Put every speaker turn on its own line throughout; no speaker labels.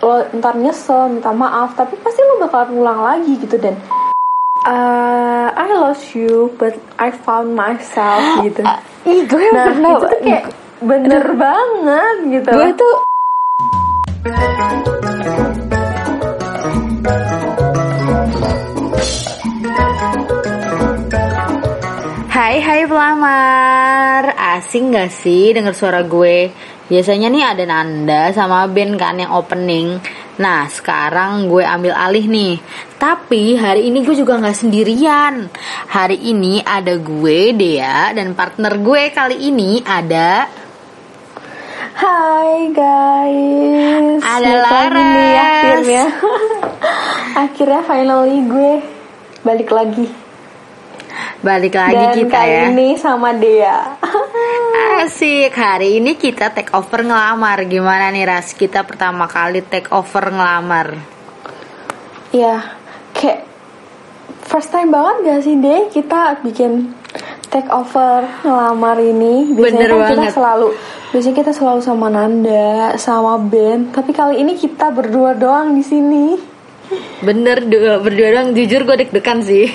lo ntar nyesel minta maaf tapi pasti lo bakal ngulang lagi gitu dan. Uh, I lost you but I found myself gitu.
Ih gue
nah
pernah
itu tuh kayak bener banget gitu.
Gue tuh Hai hai pelamar. Asing gak sih denger suara gue Biasanya nih ada Nanda sama Ben kan yang opening. Nah sekarang gue ambil alih nih. Tapi hari ini gue juga gak sendirian. Hari ini ada gue Dea Dan partner gue kali ini ada
Hai guys.
Ada
lagi nih
Laras.
akhirnya? Akhirnya finally gue balik lagi
Balik lagi
Dan
kita
kali
ya.
ini sama Dea
Asik, hari ini kita take over ngelamar. Gimana nih Ras? Kita pertama kali take over ngelamar.
Ya kayak First time banget gak sih Dea kita bikin take over ngelamar ini. Biasanya
Bener
kan kita
banget.
selalu Biasanya kita selalu sama Nanda, sama Ben. Tapi kali ini kita berdua doang di sini.
Bener, dua, berdua doang. Jujur gue deg-degan sih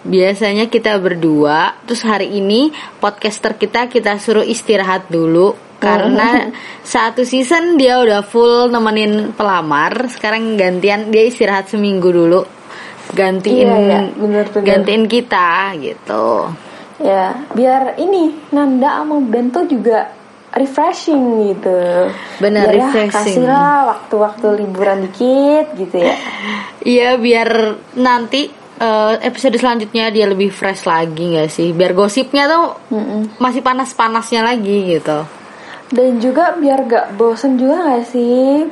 Biasanya kita berdua Terus hari ini podcaster kita kita suruh istirahat dulu Karena satu season dia udah full nemenin pelamar Sekarang gantian dia istirahat seminggu dulu Gantiin
Iya, iya, bener-bener.
gantiin kita gitu
Ya, biar ini Nanda sama Ben tuh juga refreshing gitu.
Bener,
Biar ya,
refreshing.
kasihlah waktu-waktu liburan dikit gitu ya.
Iya biar nanti eh, episode selanjutnya dia lebih fresh lagi nggak sih? Biar gosipnya tuh masih panas-panasnya lagi gitu.
Dan juga biar gak bosen juga gak sih?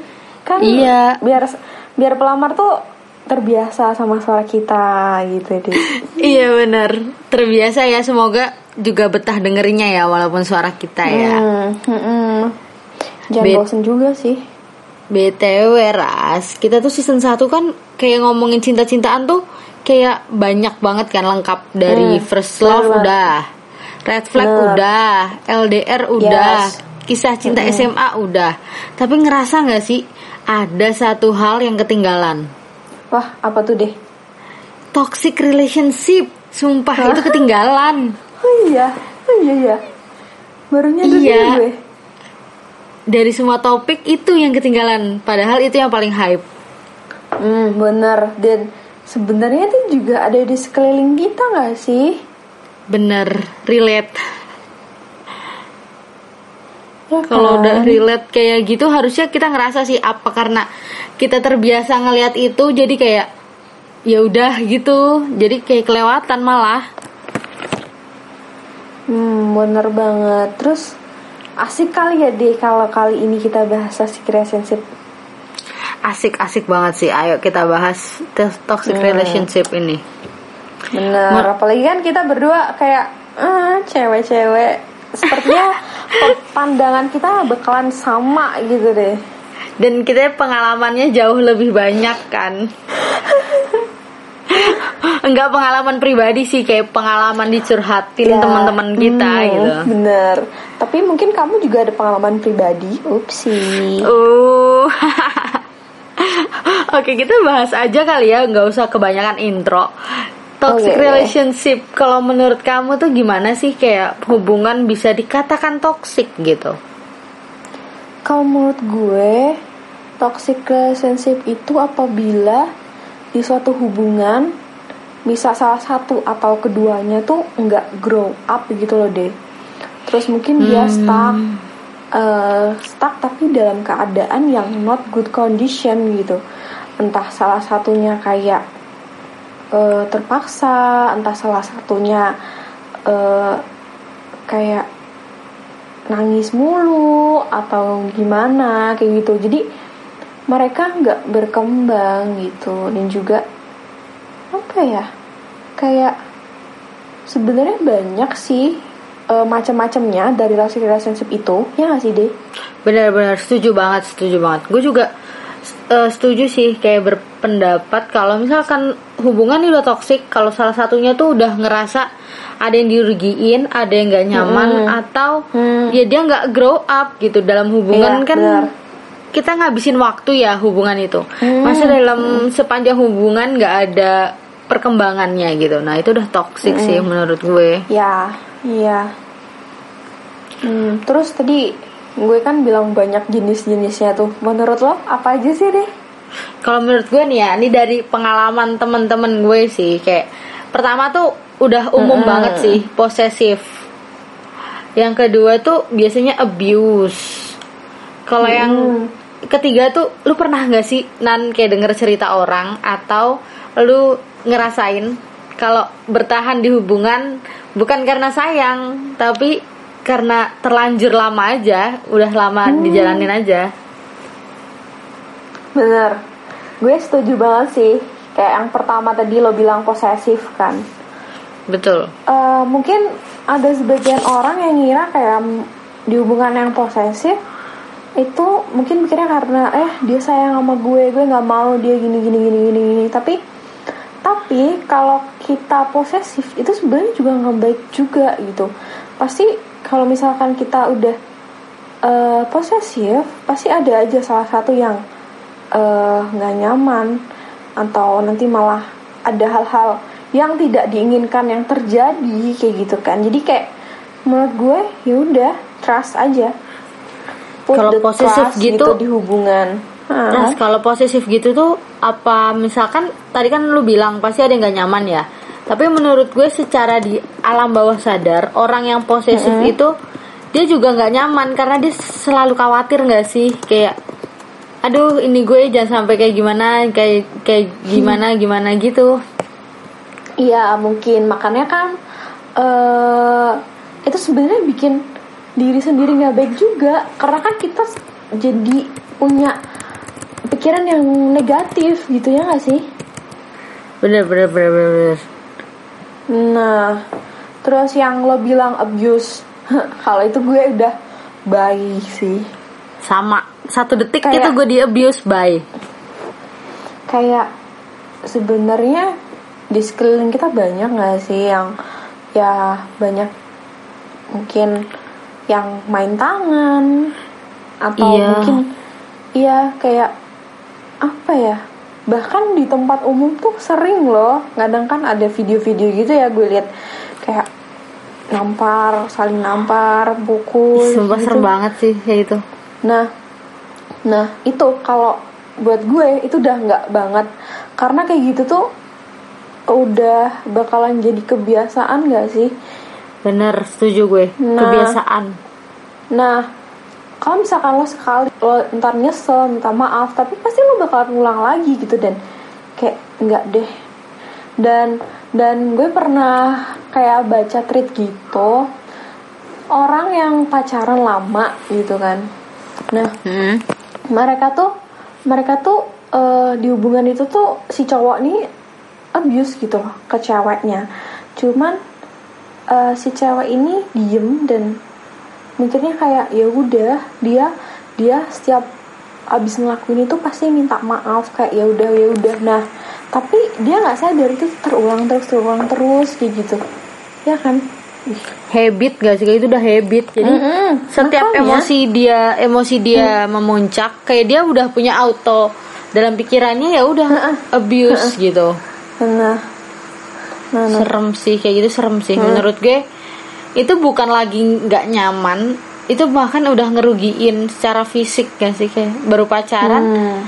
Kan
Iya.
biar biar pelamar tuh terbiasa sama suara kita gitu deh.
Iya benar. Terbiasa ya semoga juga betah dengerinnya ya walaupun suara kita ya.
Hmm, hmm, hmm. Jangan
Bet-
bosen juga sih.
BTW Ras, kita tuh season 1 kan kayak ngomongin cinta-cintaan tuh kayak banyak banget kan lengkap dari
Hmm,
first love
bener.
udah, red flag
Bener.
udah, LDR udah,
Yes.
kisah cinta SMA udah. Tapi ngerasa nggak sih ada satu hal yang ketinggalan?
Wah, apa tuh deh?
Toxic relationship. Sumpah itu ketinggalan.
Oh iya, oh iya iya. Baru nyadar
Iya.
gue.
Dari semua topik itu yang ketinggalan. Padahal itu yang paling hype.
Hmm, bener. Dan sebenarnya itu juga ada di sekeliling kita nggak sih?
Bener, relate.
Ya
Kalau
kan?
udah relate kayak gitu harusnya kita ngerasa sih apa karena kita terbiasa ngelihat itu jadi kayak ya udah gitu. Jadi kayak kelewatan malah.
Hmm, bener banget. Terus asik kali ya deh kalau kali ini kita bahas toxic relationship.
Asik-asik banget sih. Ayo kita bahas to- toxic
Hmm.
relationship ini.
Bener.
Mer-
Apalagi kan kita berdua kayak ah, cewek-cewek. Sepertinya pandangan kita bakalan sama gitu deh.
Dan kita pengalamannya jauh lebih banyak kan. Enggak pengalaman pribadi sih kayak pengalaman dicurhatin
Ya,
teman-teman kita
hmm,
gitu.
Bener. Tapi mungkin kamu juga ada pengalaman pribadi. Upsi.
Uh. Oke, kita bahas aja kali ya, nggak usah kebanyakan intro. Toxic
Oke.
relationship, kalau menurut kamu tuh gimana sih kayak hubungan bisa dikatakan toxic gitu?
Kalau menurut gue, toxic relationship itu apabila di suatu hubungan bisa salah satu atau keduanya tuh nggak grow up gitu loh deh. Terus mungkin dia stuck, eh, stuck tapi dalam keadaan yang not good condition gitu. Entah salah satunya kayak eh, terpaksa, entah salah satunya eh, kayak nangis mulu atau gimana kayak gitu jadi mereka nggak berkembang gitu dan juga apa ya kayak sebenarnya banyak sih eh, macam-macamnya dari relationship itu ya nggak sih deh
Benar-benar setuju banget, setuju banget. Gue juga eh, setuju sih kayak berpendapat kalau misalkan hubungan ini udah toxic, kalau salah satunya tuh udah ngerasa ada yang dirugiin, ada yang nggak nyaman, atau
Hmm.
ya dia nggak grow up gitu dalam hubungan
Iya,
kan
benar.
Kita ngabisin waktu ya hubungan itu
Hmm.
masa dalam sepanjang hubungan nggak ada perkembangannya gitu nah itu udah toxic
Hmm.
sih menurut gue
Ya, iya. Hmm, terus tadi gue kan bilang banyak jenis-jenisnya tuh. Menurut lo apa aja sih deh?
Kalau menurut gue nih ya, ini dari pengalaman temen-temen gue sih, kayak pertama tuh udah umum
Mm-mm.
banget sih, posesif. Yang kedua tuh biasanya abuse. Kalau yang ketiga tuh, lu pernah nggak sih nan kayak denger cerita orang atau lu ngerasain kalau bertahan di hubungan bukan karena sayang, tapi karena terlanjur lama aja, udah lama dijalanin aja.
Bener. Gue setuju banget sih. Kayak yang pertama tadi lo bilang posesif kan.
Betul.
Eh, mungkin ada sebagian orang yang ngira kayak mm, di hubungan yang posesif itu mungkin mikirnya karena eh dia sayang sama gue gue nggak mau dia gini gini gini gini gini. Tapi tapi kalau kita posesif itu sebenarnya juga nggak baik juga gitu. Pasti kalau misalkan kita udah eh, posesif pasti ada aja salah satu yang eh, nggak nyaman atau nanti malah ada hal-hal yang tidak diinginkan yang terjadi kayak gitu kan. Jadi kayak menurut gue ya udah trust aja Put
Kalau posesif
trust
gitu-
di hubungan Ah.
Nah, kalau posesif gitu tuh apa misalkan tadi kan lu bilang pasti ada yang gak nyaman ya. Tapi menurut gue secara di alam bawah sadar orang yang posesif itu dia juga nggak nyaman karena dia selalu khawatir nggak sih kayak aduh ini gue jangan sampai kayak gimana kayak kayak gimana gimana gitu.
Iya mungkin makanya kan eh itu sebenarnya bikin diri sendiri nggak baik juga karena kan kita jadi punya pikiran yang negatif gitu ya nggak sih?
Bener bener bener bener. bener.
Nah terus yang lo bilang abuse kalau itu gue udah baik sih
Sama satu detik
Kayak-
itu gue di abuse by.
kayak sebenarnya di sekeliling kita banyak nggak sih yang ya banyak mungkin yang main tangan atau
Iya.
mungkin iya kayak apa ya bahkan di tempat umum tuh sering loh kadang kan ada video-video gitu ya gue lihat kayak nampar saling nampar pukul
Sumpah
gitu.
serem banget sih kayak gitu.
Nah, nah itu kalau buat gue itu udah nggak banget karena kayak gitu tuh udah bakalan jadi kebiasaan gak sih?
Bener setuju gue.
Nah.
Kebiasaan.
Nah, kalau misalkan lo sekali lo ntar nyesel minta maaf tapi pasti lo bakalan ngulang lagi gitu dan kayak nggak deh dan dan gue pernah kayak baca tweet gitu orang yang pacaran lama gitu kan nah
Hmm.
mereka tuh mereka tuh eh, di hubungan itu tuh si cowok nih abuse gitu loh ke ceweknya cuman eh, si cewek ini diem dan mikirnya kayak ya udah dia dia setiap abis ngelakuin itu pasti minta maaf kayak ya udah ya udah. Nah tapi dia nggak sadar itu terulang terus terulang terus kayak gitu. Ya kan?
Habit gak sih? Kayak itu udah habit. Jadi
Mm-mm.
setiap
Makanya.
emosi dia emosi dia memuncak kayak dia udah punya auto dalam pikirannya ya udah abuse gitu.
Nah nah, nah.
serem sih kayak gitu serem sih menurut gue itu bukan lagi nggak nyaman itu bahkan udah ngerugiin secara fisik gak sih kayak baru pacaran
Hmm.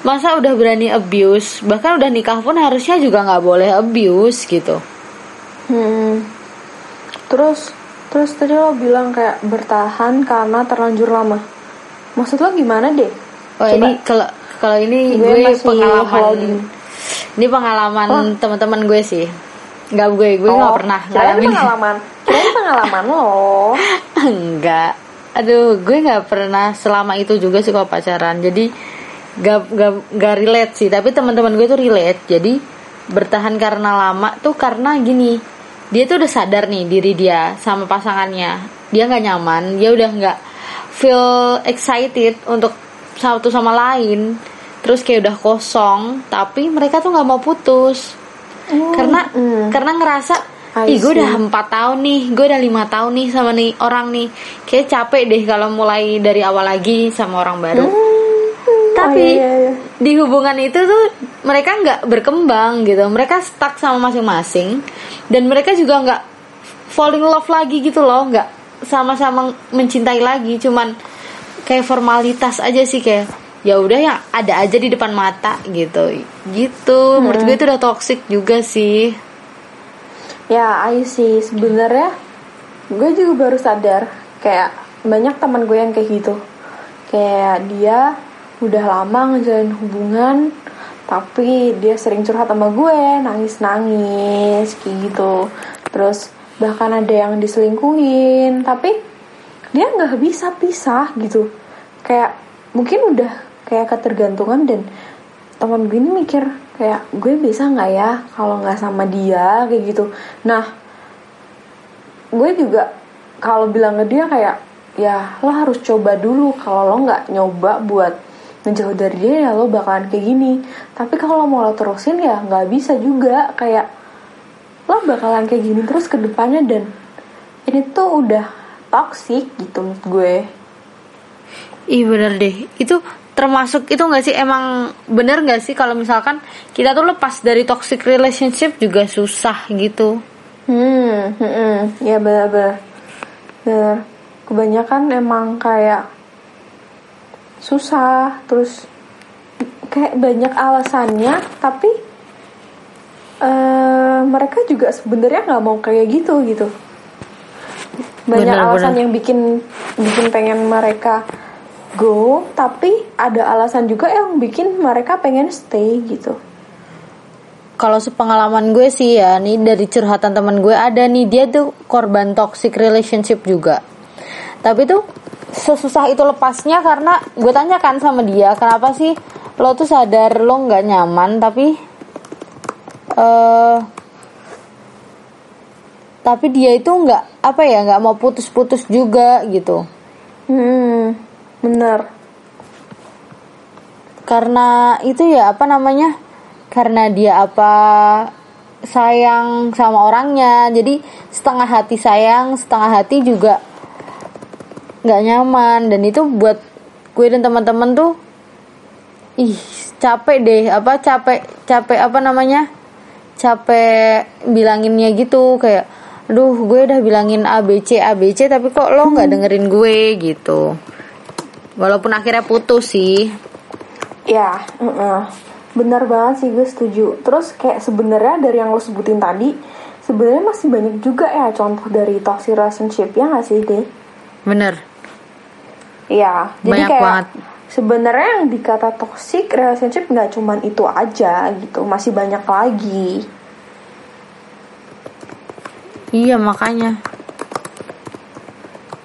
masa udah berani abuse bahkan udah nikah pun harusnya juga nggak boleh abuse gitu
Hmm. Terus terus tadi lo bilang kayak bertahan karena terlanjur lama. Maksud lo gimana deh?
Oh
Coba.
ini kalau kalau ini
Gue
gue, pengalaman
holding.
ini pengalaman teman-teman gue sih nggak gue gue nggak pernah ngalamin.
pengalaman. Kirain pengalaman lo.
enggak aduh gue nggak pernah selama itu juga sih kalau pacaran. Jadi gak, gak, gak relate sih. Tapi teman-teman gue tuh relate. Jadi bertahan karena lama tuh karena gini. Dia tuh udah sadar nih diri dia sama pasangannya. Dia nggak nyaman. Dia udah nggak feel excited untuk satu sama lain. Terus kayak udah kosong. Tapi mereka tuh nggak mau putus karena
hmm.
karena ngerasa ih gue udah empat tahun nih gue udah lima tahun nih sama nih orang nih. Kayak capek deh kalau mulai dari awal lagi sama orang baru.
Hmm.
tapi
iya, iya.
di hubungan itu tuh mereka nggak berkembang gitu. Mereka stuck sama masing-masing. Dan mereka juga nggak falling love lagi gitu loh. Nggak sama-sama mencintai lagi. Cuman kayak formalitas aja sih kayak ya udah yang ada aja di depan mata gitu gitu menurut gue itu udah toxic juga sih
Ya, I see. Sebenarnya gue juga baru sadar kayak banyak teman gue yang kayak gitu. Kayak dia udah lama ngejalin hubungan tapi dia sering curhat sama gue, nangis-nangis kayak gitu. Terus bahkan ada yang diselingkuhin, tapi dia nggak bisa pisah gitu. Kayak mungkin udah kayak ketergantungan dan teman gue ini mikir kayak gue bisa nggak ya kalau nggak sama dia? Kayak gitu. Nah gue juga kalau bilang ke dia kayak ya lo harus coba dulu. Kalau lo nggak nyoba buat menjauh dari dia ya lo bakalan kayak gini. Tapi kalau mau lo terusin ya nggak bisa juga. Kayak lo bakalan kayak gini terus ke depannya dan ini tuh udah toxic gitu gue.
Ih bener deh. Itu termasuk itu gak sih Emang bener gak sih Kalau misalkan kita tuh lepas dari toxic relationship Juga susah gitu
Hmm, hmm, hmm. ya benar-benar. Benar. Kebanyakan emang kayak susah, terus kayak banyak alasannya, tapi eh mereka juga sebenarnya nggak mau kayak gitu gitu. Banyak
Benar,
alasan
benar.
yang bikin bikin pengen mereka go, tapi ada alasan juga yang bikin mereka pengen stay gitu.
Kalau sepengalaman gue sih ya Nih dari curhatan teman gue ada nih Dia tuh korban toxic relationship juga. Tapi tuh sesusah itu lepasnya karena gue tanyakan sama dia kenapa sih lo tuh sadar lo nggak nyaman tapi eh tapi dia itu nggak apa ya nggak mau putus-putus juga gitu.
Hmm, bener.
karena itu ya apa namanya? Karena dia apa sayang sama orangnya. Jadi setengah hati sayang setengah hati juga nggak nyaman. Dan itu buat gue dan teman-teman tuh ih capek deh. Apa capek capek apa namanya? Capek bilanginnya gitu. Kayak aduh gue udah bilangin ABC ABC tapi kok lo nggak dengerin gue? Gitu walaupun akhirnya putus sih
Ya, heeh. benar banget sih gue setuju. Terus kayak sebenarnya dari yang lo sebutin tadi, sebenarnya masih banyak juga ya contoh dari toxic relationship ya nggak sih deh?
bener
Iya, jadi
Banyak
kayak
banget.
sebenarnya yang dikata toxic relationship nggak cuman itu aja gitu, masih banyak lagi.
Iya makanya.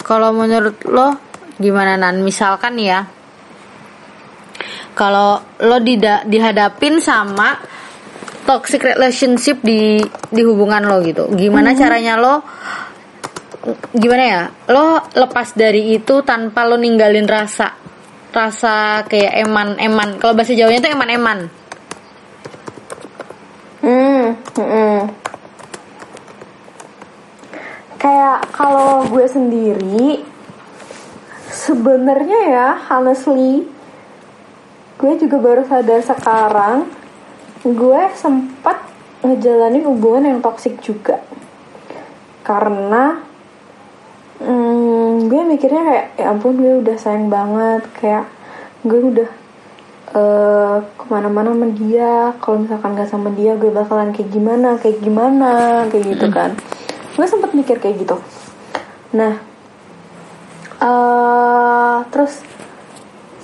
Kalau menurut lo gimana nan? Misalkan ya, kalau lo dida- dihadapin sama toxic relationship di di hubungan lo gitu, gimana caranya lo? Gimana ya? Lo lepas dari itu tanpa lo ninggalin rasa rasa kayak eman-eman. Kalau bahasa Jawanya tuh eman-eman.
Hmm, mm-mm. Kayak kalau gue sendiri sebenarnya ya honestly gue juga baru sadar sekarang gue sempat ngejalanin hubungan yang toksik juga. Karena hmm, gue mikirnya kayak ya ampun gue udah sayang banget kayak gue udah eh ke mana-mana sama dia kalau misalkan gak sama dia gue bakalan kayak gimana kayak gimana kayak gitu kan. Gue sempet mikir kayak gitu. Nah eh terus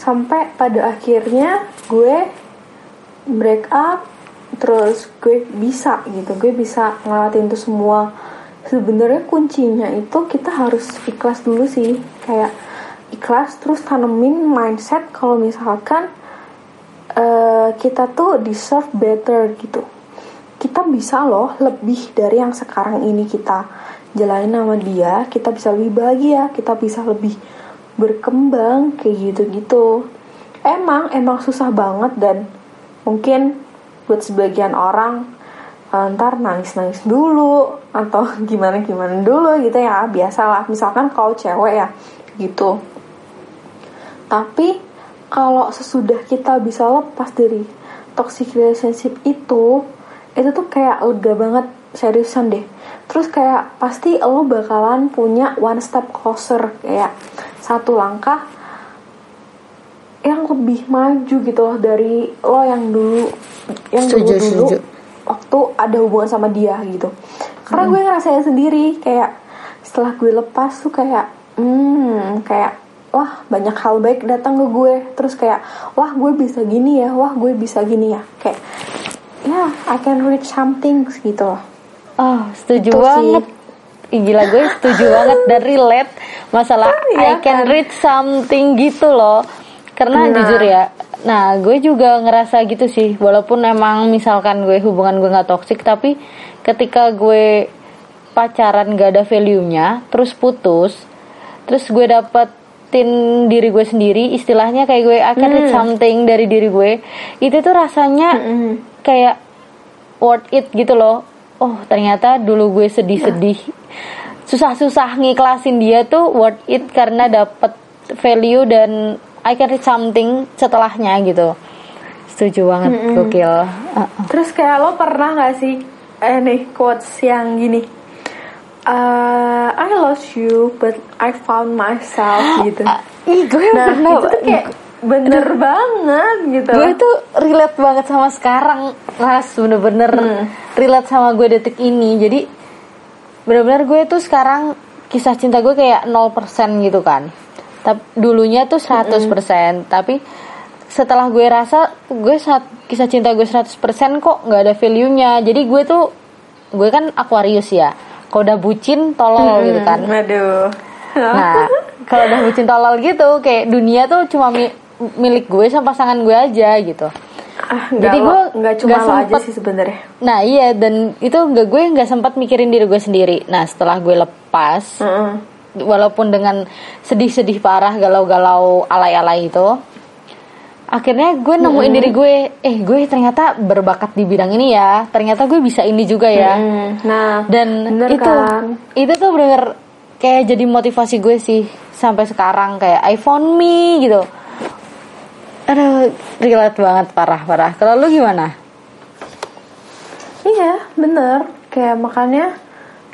sampai pada akhirnya gue break up terus gue bisa gitu gue bisa ngelatin itu semua. Sebenarnya kuncinya itu kita harus ikhlas dulu sih kayak ikhlas terus tanemin mindset kalau misalkan eh, kita tuh deserve better gitu. Kita bisa loh lebih dari yang sekarang ini kita jalanin sama dia kita bisa lebih bahagia kita bisa lebih berkembang kayak gitu-gitu. Emang emang susah banget dan mungkin buat sebagian orang eh, ntar nangis-nangis dulu atau gimana-gimana dulu gitu ya biasalah. Misalkan kalau cewek ya gitu. Tapi kalau sesudah kita bisa lepas dari toxic relationship itu itu tuh kayak lega banget seriusan deh. Terus kayak pasti lo bakalan punya one step closer kayak satu langkah yang lebih maju gitu loh dari lo yang dulu yang dulu dulu waktu ada hubungan sama dia gitu. Karena gue ngerasain sendiri kayak setelah gue lepas tuh kayak hmm kayak wah banyak hal baik datang ke gue. Terus kayak wah gue bisa gini ya wah gue bisa gini ya. Kayak ya I can reach something gitu loh
Oh, setuju
Itu sih.
banget. Ih, Gila gue setuju banget dan relate masalah
Iya
I can
kan?
read something gitu loh. Karena
Nah.
jujur ya, nah gue juga ngerasa gitu sih. Walaupun emang misalkan gue hubungan gue nggak toksik, tapi ketika gue pacaran gak ada value-nya, terus putus, terus gue dapetin diri gue sendiri, istilahnya kayak gue I can read
Hmm.
something dari diri gue, itu tuh rasanya kayak worth it gitu loh. Oh ternyata dulu gue sedih-sedih, susah-susah ngiklasin dia tuh worth it karena dapet value dan I can read something setelahnya gitu. Setuju banget, gokil. Uh-uh.
Terus kayak lo pernah gak sih eh nih quotes yang gini "Uh, I lost you but I found myself gitu
Ah, Ih gue
Nah
pernah
itu tuh kayak bener banget gitu.
Gue tuh relate banget sama sekarang Ras bener-bener
Hmm.
relate sama gue detik ini. Jadi bener-bener gue tuh sekarang kisah cinta gue kayak 0% gitu kan. Tapi dulunya tuh 100% tapi setelah gue rasa gue saat kisah cinta gue 100% kok nggak ada value nya jadi gue tuh gue kan Aquarius ya. Kalau udah bucin tolol gitu kan.
Aduh
Nah, kalau udah bucin tolol gitu, kayak dunia tuh cuma mi- milik gue sama pasangan gue aja gitu.
ah,
Jadi
Jadi gue nggak cuma
nggak
lo aja
sempet-
sih sebenarnya
Nah iya dan itu nggak gue nggak sempat mikirin diri gue sendiri. Nah setelah gue lepas,
Heeh.
walaupun dengan sedih-sedih parah, galau-galau alay-alay itu, akhirnya gue nemuin diri gue, eh gue ternyata berbakat di bidang ini ya. Ternyata gue bisa ini juga ya.
Hmm, Nah
dan
bener
itu
kan
itu tuh bener kayak jadi motivasi gue sih sampai sekarang kayak I found me gitu aduh relate banget parah parah kalau lu gimana
Iya, bener. Kayak makanya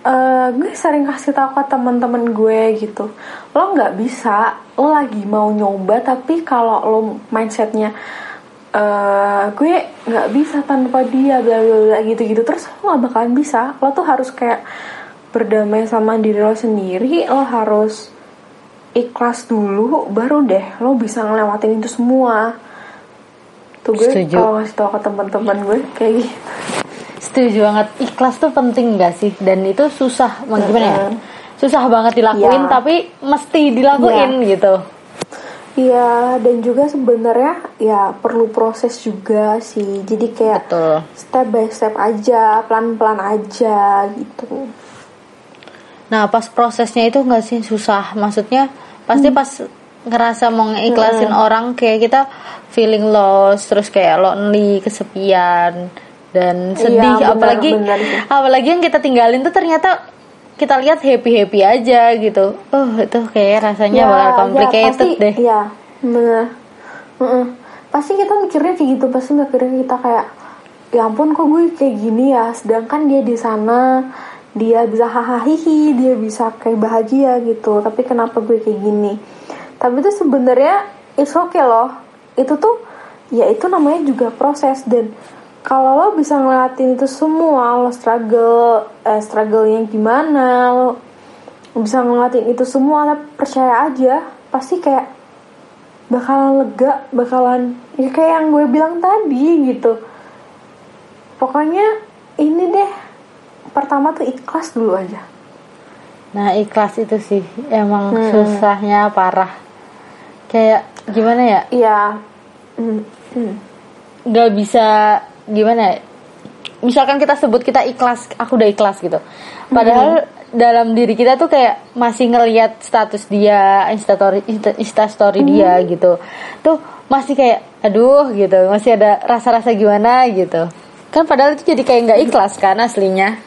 eh, gue sering kasih tahu ke teman-teman gue gitu. Lo nggak bisa, lo lagi mau nyoba tapi kalau lo mindsetnya eh gue nggak bisa tanpa dia bla bla bla gitu-gitu terus lo nggak bakalan bisa. Lo tuh harus kayak berdamai sama diri lo sendiri. Lo harus ikhlas dulu, baru deh lo bisa ngelewatin itu semua. Tuh gue
Setuju.
kalau ngasih tau ke teman-teman gue kayak gitu.
setuju banget ikhlas tuh penting gak sih dan itu susah mau gimana ya susah banget dilakuin
Iya.
tapi mesti dilakuin gitu
Iya, dan juga sebenarnya ya perlu proses juga sih. Jadi kayak
betul
step by step aja, pelan-pelan aja gitu.
Nah pas prosesnya itu nggak sih susah. Maksudnya pasti pas ngerasa mau ngeikhlasin orang Kayak kita feeling lost Terus kayak lonely, kesepian Dan sedih.
Iya, benar,
Apalagi
benar
apalagi yang kita tinggalin tuh ternyata Kita lihat happy-happy aja gitu. Oh itu kayak rasanya bakal complicated
pasti,
deh.
Iya, bener. Heeh. Pasti kita mikirnya kayak gitu, pasti mikirnya kita kayak ya ampun kok gue kayak gini ya, sedangkan dia di sana dia bisa hahaha dia bisa kayak bahagia gitu. Tapi kenapa gue kayak gini? Tapi itu sebenarnya it's okay loh. Itu tuh ya itu namanya juga proses dan kalau lo bisa ngeliatin itu semua lo struggle eh, struggle yang gimana lo bisa ngeliatin itu semua tapi percaya aja pasti kayak bakalan lega bakalan ya kayak yang gue bilang tadi gitu pokoknya ini deh pertama tuh ikhlas dulu aja.
Nah ikhlas itu sih Emang
Hmm.
susahnya parah. Kayak gimana ya?
Iya. Hmm, hmm.
bisa gimana ya? Misalkan kita sebut kita ikhlas aku udah ikhlas gitu. Padahal dalam diri kita tuh kayak masih ngelihat status dia instastory insta, instastory dia gitu. Tuh masih kayak aduh gitu. Masih ada rasa-rasa gimana gitu. Kan padahal itu jadi kayak nggak ikhlas kan aslinya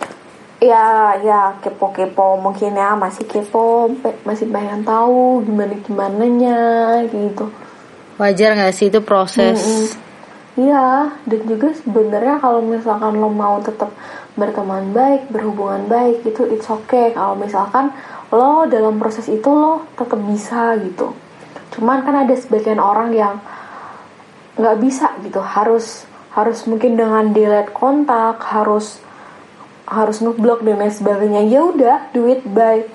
ya ya kepo-kepo mungkin ya masih kepo masih pengen tahu gimana gimananya gitu
wajar nggak sih itu proses
Iya, dan juga sebenarnya kalau misalkan lo mau tetap berteman baik, berhubungan baik, itu it's okay. Kalau misalkan lo dalam proses itu lo tetap bisa gitu. Cuman kan ada sebagian orang yang nggak bisa gitu, harus harus mungkin dengan delete kontak, harus harus ngeblok dan lain sebagainya. Ya udah, do it by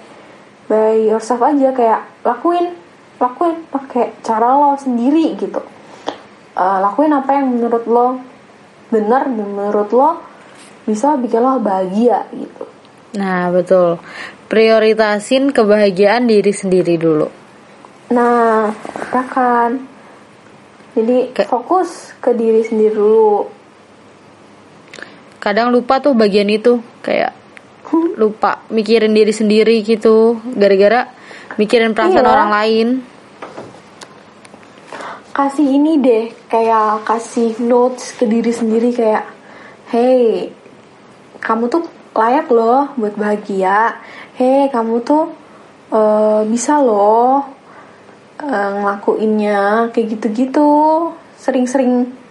by yourself aja. Kayak lakuin lakuin. Pakai cara lo sendiri gitu. Uh, lakuin apa yang menurut lo benar dan menurut lo bisa bikin lo bahagia gitu.
Nah betul. Prioritasin kebahagiaan diri sendiri dulu.
Nah ya kan jadi fokus ke diri sendiri dulu
kadang lupa tuh bagian itu kayak lupa mikirin diri sendiri gitu gara-gara mikirin perasaan
Iya.
orang lain.
Kasih ini deh kayak kasih notes ke diri sendiri kayak hey kamu tuh layak loh buat bahagia. Hey kamu tuh eh, bisa loh eh, ngelakuinnya kayak gitu-gitu. Sering-sering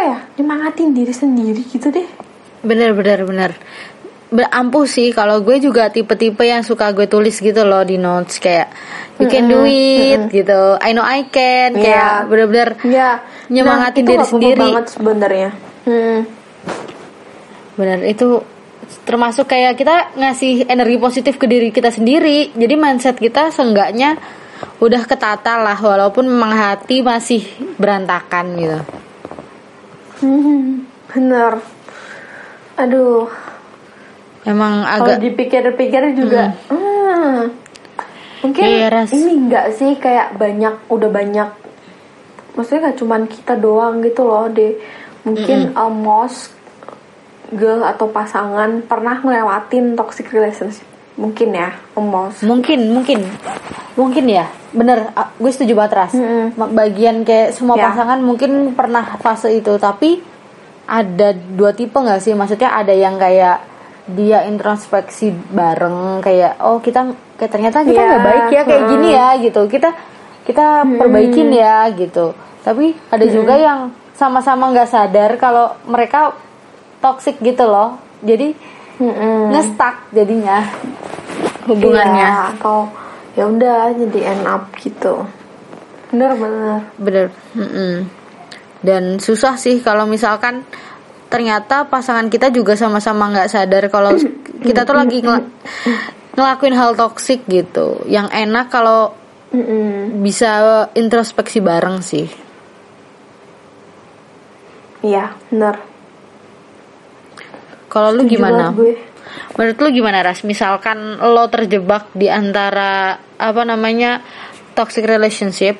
apa ya nyemangatin diri sendiri gitu deh.
Bener bener bener. Berampuh sih kalau gue juga tipe-tipe yang suka gue tulis gitu loh di notes kayak you can do it gitu. I know I can
Iya.
kayak bener-bener
ya
Nyemangatin
nah,
diri sendiri.
banget sebenarnya. Hmm.
bener itu termasuk kayak kita ngasih energi positif ke diri kita sendiri. Jadi mindset kita seenggaknya udah ketata lah walaupun memang hati masih berantakan gitu
Hmm, bener aduh
emang
Kalau
agak
dipikir-pikir juga, hmm, mungkin
Iya, Ras.
ini enggak sih kayak banyak, udah banyak. Maksudnya gak cuman kita doang gitu loh, deh. Mungkin almost girl atau pasangan pernah ngelewatin toxic relationship. Mungkin ya, almost.
mungkin mungkin. Mungkin ya. Bener gue setuju banget ras.
Mm-mm.
Ma- bagian kayak semua
Ya.
pasangan mungkin pernah fase itu tapi ada dua tipe nggak sih? Maksudnya ada yang kayak dia introspeksi bareng kayak oh kita kayak ternyata kita
Iya,
nggak baik ya kayak
mm.
gini ya gitu. Kita kita perbaikin ya gitu. Tapi ada juga yang sama-sama nggak sadar kalau mereka toxic gitu loh. Jadi
Mm-mm.
ngestak jadinya hubungannya
Iya, atau ya udah jadi end up gitu. Bener-bener.
bener mm-mm. dan susah sih kalau misalkan ternyata pasangan kita juga sama-sama nggak sadar kalau kita tuh lagi ngel- ngelakuin hal toksik gitu yang enak kalau
Mm-mm.
bisa introspeksi bareng sih
Iya, bener.
Kalau lu gimana? menurut lu gimana ras? Misalkan lo terjebak di antara apa namanya toxic relationship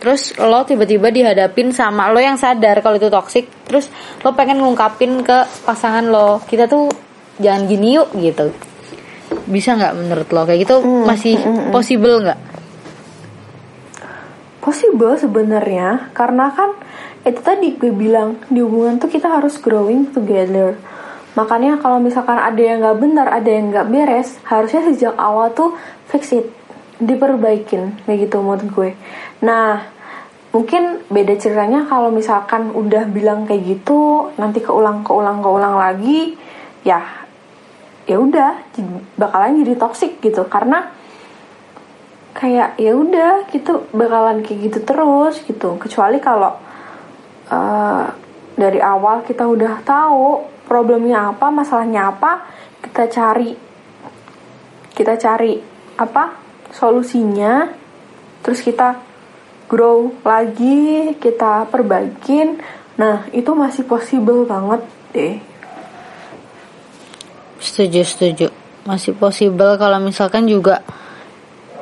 terus lo tiba-tiba dihadapin sama lo yang sadar kalau itu toxic terus lo pengen ngungkapin ke pasangan lo kita tuh jangan gini yuk gitu. Bisa nggak menurut lo? Kayak gitu masih possible nggak?
Possible sebenarnya karena kan itu tadi gue bilang di hubungan tuh kita harus growing together. Makanya kalau misalkan ada yang nggak benar, ada yang nggak beres, harusnya sejak awal tuh fix it, diperbaikin kayak gitu menurut gue. Nah, mungkin beda ceritanya kalau misalkan udah bilang kayak gitu, nanti keulang keulang keulang lagi, ya ya udah bakalan jadi toxic gitu karena kayak ya udah gitu bakalan kayak gitu terus gitu kecuali kalau eh, dari awal kita udah tahu problemnya apa masalahnya apa kita cari kita cari apa solusinya. Terus kita grow lagi kita perbaikin. Nah itu masih possible banget deh.
Setuju setuju. Masih possible kalau misalkan juga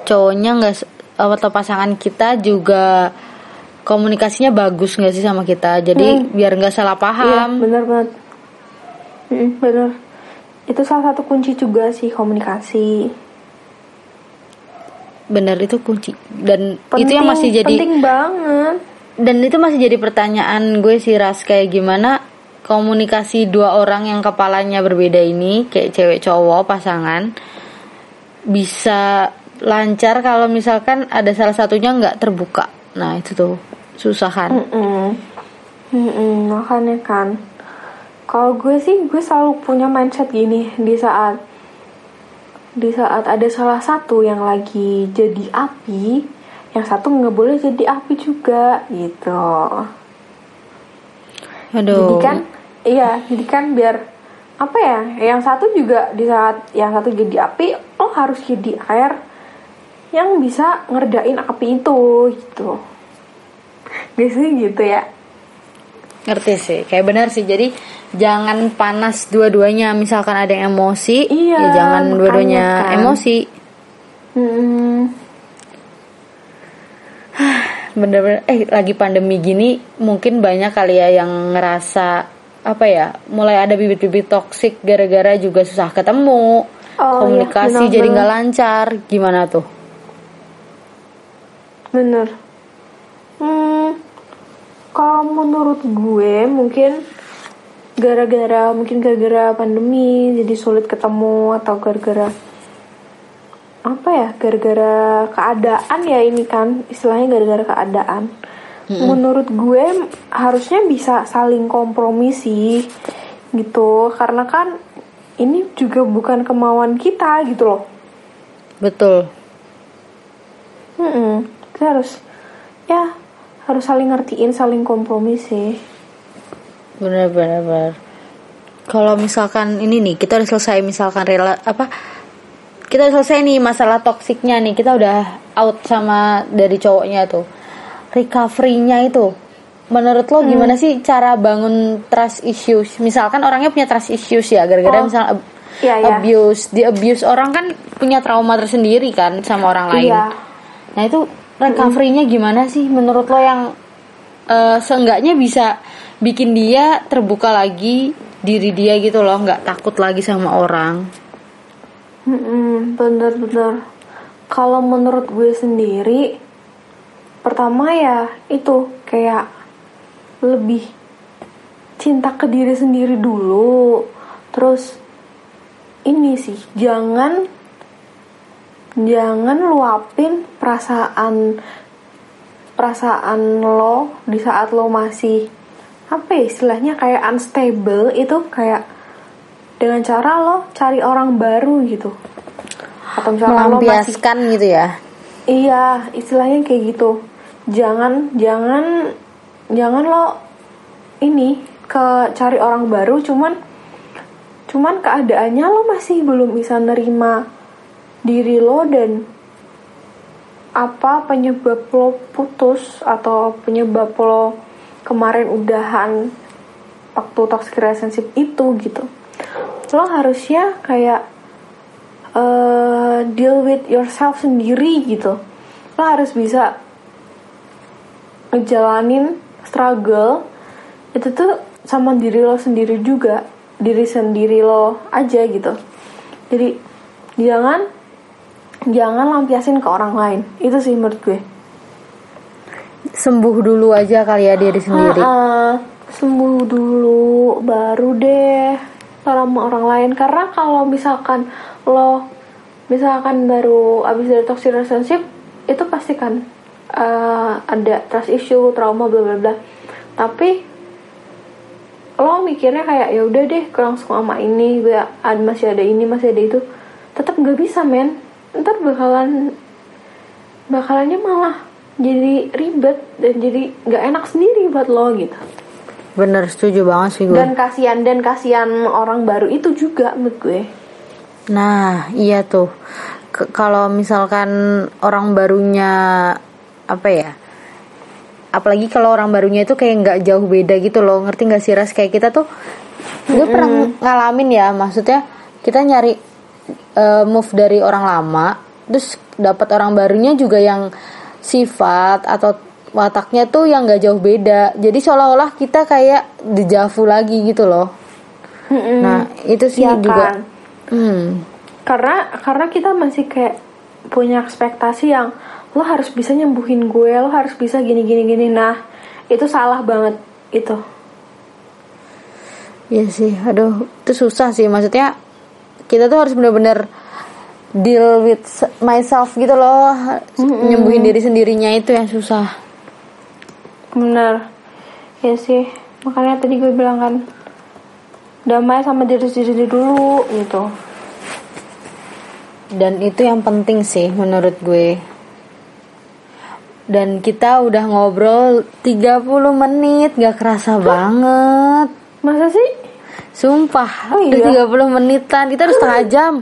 cowoknya nggak atau pasangan kita juga komunikasinya bagus nggak sih sama kita? Jadi biar nggak salah
Iya,
paham.
bener banget. Mm, bener. Itu salah satu kunci juga sih komunikasi.
bener itu kunci dan itu yang masih jadi
penting banget.
dan itu masih jadi pertanyaan gue sih ras kayak gimana komunikasi dua orang yang kepalanya berbeda ini kayak cewek cowok pasangan bisa lancar kalau misalkan ada salah satunya nggak terbuka nah itu tuh susah kan
Mm-mm. Mm-mm, makanya kan kalau gue sih gue selalu punya mindset gini di saat di saat ada salah satu yang lagi jadi api yang satu nggak boleh jadi api juga gitu.
Aduh.
Jadi kan iya jadi kan biar apa ya yang satu juga di saat yang satu jadi api lo harus jadi air yang bisa ngerdain api itu gitu. Biasanya gitu ya
ngerti sih kayak benar sih. Jadi jangan panas dua-duanya. Misalkan ada yang emosi
Iya,
ya jangan dua-duanya
kan.
emosi.
Hmm,
bener-bener. Eh lagi pandemi gini mungkin banyak kali ya yang ngerasa apa ya mulai ada bibit-bibit toksik gara-gara juga susah ketemu.
Oh,
komunikasi
iya,
jadi
benar-benar.
nggak lancar. Gimana tuh?
Bener. Hmm, kalau menurut gue mungkin gara-gara mungkin gara-gara pandemi jadi sulit ketemu atau gara-gara apa ya gara-gara keadaan ya ini kan istilahnya gara-gara keadaan. Menurut gue harusnya bisa saling kompromi sih gitu karena kan ini juga bukan kemauan kita gitu loh.
betul
Mm-mm. Kita harus ya harus saling ngertiin, saling kompromi sih.
bener-bener kalau misalkan ini nih kita udah selesai misalkan rela apa? Kita udah selesai nih masalah toksiknya nih kita udah out sama dari cowoknya tuh. Recovery-nya itu menurut lo gimana sih cara bangun trust issues? Misalkan orangnya punya trust issues ya gara-gara
Oh,
misal ab-
iya, iya.
abuse di abuse orang kan punya trauma tersendiri kan sama orang lain.
Iya.
Nah itu recovery-nya gimana sih menurut lo yang eh, seenggaknya bisa bikin dia terbuka lagi diri dia gitu loh, nggak takut lagi sama orang.
Bener-bener. Kalau menurut gue sendiri, pertama ya itu kayak lebih cinta ke diri sendiri dulu. Terus ini sih jangan jangan luapin perasaan perasaan lo di saat lo masih apa ya istilahnya kayak unstable itu kayak dengan cara lo cari orang baru gitu atau misalkan lo masih
gitu ya.
iya istilahnya kayak gitu jangan jangan jangan lo ini ke cari orang baru cuman cuman keadaannya lo masih belum bisa nerima diri lo dan apa penyebab lo putus atau penyebab lo kemarin udahan waktu toxic relationship itu gitu. Lo harusnya kayak eh, deal with yourself sendiri gitu. Lo harus bisa ngejalanin struggle itu tuh sama diri lo sendiri juga diri sendiri lo aja gitu. Jadi jangan jangan lampiasin ke orang lain. Itu sih menurut gue.
Sembuh dulu aja kali ya diri sendiri.
Ha-ha, sembuh dulu baru deh sama orang lain. Karena kalau misalkan lo misalkan baru abis dari toxic relationship itu pasti kan eh, ada trust issue trauma bla bla bla. Tapi lo mikirnya kayak ya udah deh langsung sama ini gue masih ada ini masih ada itu. Tetap nggak bisa men ntar bakalan bakalannya malah jadi ribet dan jadi nggak enak sendiri buat lo gitu
Bener setuju banget sih gue.
dan kasihan dan kasihan orang baru itu juga menurut gue
Nah, iya tuh. Kalau misalkan orang barunya apa ya? Apalagi kalau orang barunya itu kayak nggak jauh beda gitu loh. Ngerti nggak sih ras kayak kita tuh gue pernah ngalamin ya, maksudnya kita nyari eh, move dari orang lama, terus dapat orang barunya juga yang sifat atau wataknya tuh yang nggak jauh beda. Jadi seolah-olah kita kayak dejavu lagi gitu loh. Nah, itu sih
Iya
juga
kan?
Hmm.
karena karena kita masih kayak punya ekspektasi yang lo harus bisa nyembuhin gue lo harus bisa gini gini gini nah itu salah banget itu
Iya sih, aduh, itu susah sih. Maksudnya kita tuh harus bener-bener deal with myself gitu loh, nyembuhin diri sendirinya itu yang susah.
bener. Ya sih. Makanya tadi gue bilang kan damai sama diri sendiri dulu gitu.
Dan itu yang penting sih menurut gue. Dan kita udah ngobrol 30 menit, gak kerasa banget.
masa sih
Sumpah,
Oh
udah
iya?
30 menitan, kita udah setengah jam.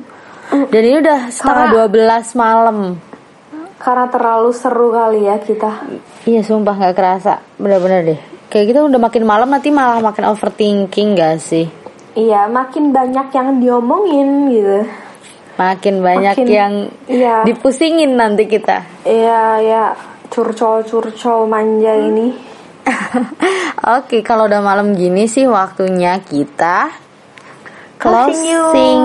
Dan ini udah setengah 12 malam.
karena terlalu seru kali ya kita
Iya sumpah gak kerasa, bener-bener deh. Kayak kita udah makin malam nanti malah makin overthinking gak sih?
iya makin banyak yang diomongin gitu
Makin banyak
Makin-
yang
iya.
dipusingin nanti kita.
iya ya curcol curcol manja ini
Oke, kalau udah malam gini sih waktunya kita
Closing
closing.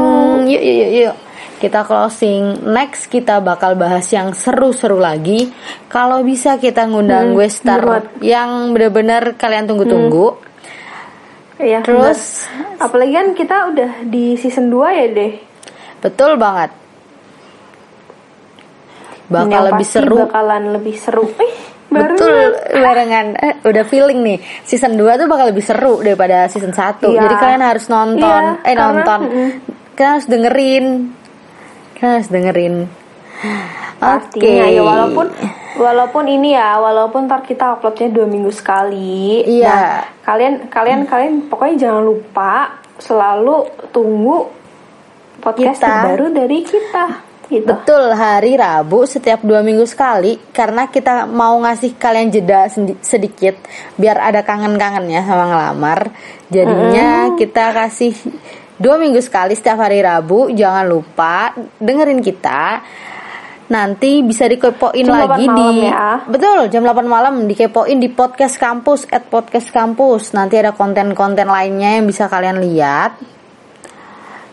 yuk.
Yuk, yuk, yuk. Kita closing. Next kita bakal bahas yang seru-seru lagi. Kalau bisa kita ngundang
Hmm,
gue star
buat.
yang bener-bener kalian tunggu-tunggu.
Iya,
Terus-
benar. apalagi kan kita udah di season 2 ya deh.
Betul banget. Bakal
Yang
lebih seru.
Bakalan lebih seru. Eh, baru
Betul barengan eh, udah feeling nih season 2 tuh bakal lebih seru daripada season 1
Iya.
Jadi kalian harus nonton
Iya,
eh
karena-
nonton.
mm-mm.
Kalian harus dengerin. Kalian harus dengerin.
pastinya ya walaupun walaupun ini ya walaupun ntar kita uploadnya dua minggu sekali.
Iya.
Nah, kalian kalian kalian pokoknya jangan lupa selalu tunggu podcast
Kita.
terbaru dari kita. Gitu.
Betul hari Rabu setiap dua minggu sekali karena kita mau ngasih kalian jeda sedikit biar ada kangen-kangennya sama ngelamar. Jadinya kita kasih dua minggu sekali setiap hari Rabu. Jangan lupa dengerin kita. Nanti bisa dikepoin
Jam 8
lagi di
ya.
Betul, jam 8 malam dikepoin di podcast kampus at podcast kampus. Nanti ada konten-konten lainnya yang bisa kalian lihat.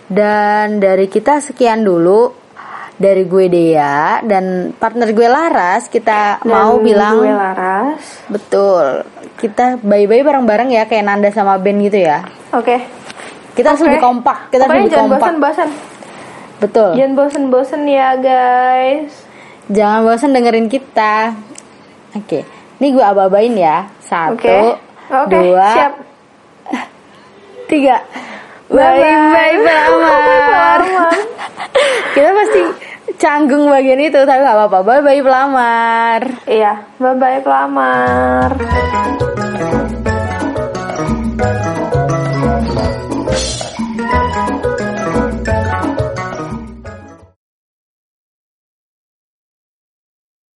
Dan dari kita sekian dulu dari gue Dea dan partner gue Laras kita
Dan
mau bilang
gue Laras.
betul. Kita bye-bye bareng-bareng ya kayak Nanda sama Ben gitu ya.
Oke.
Kita harus
Oke.
lebih kompak, kita harus
Pokoknya
lebih
jangan
kompak.
bosan-bosan.
Betul.
Jangan bosan-bosan ya guys.
Jangan bosan dengerin kita. Oke, ini gue aba-abain ya. Satu,
Oke. Oke,
dua,
siap.
tiga.
Bye-bye.
Bye-bye, pelamar.
Pelamar.
kita pasti canggung bagian itu, tapi gak apa-apa. Bye-bye, pelamar.
Iya, bye bye pelamar.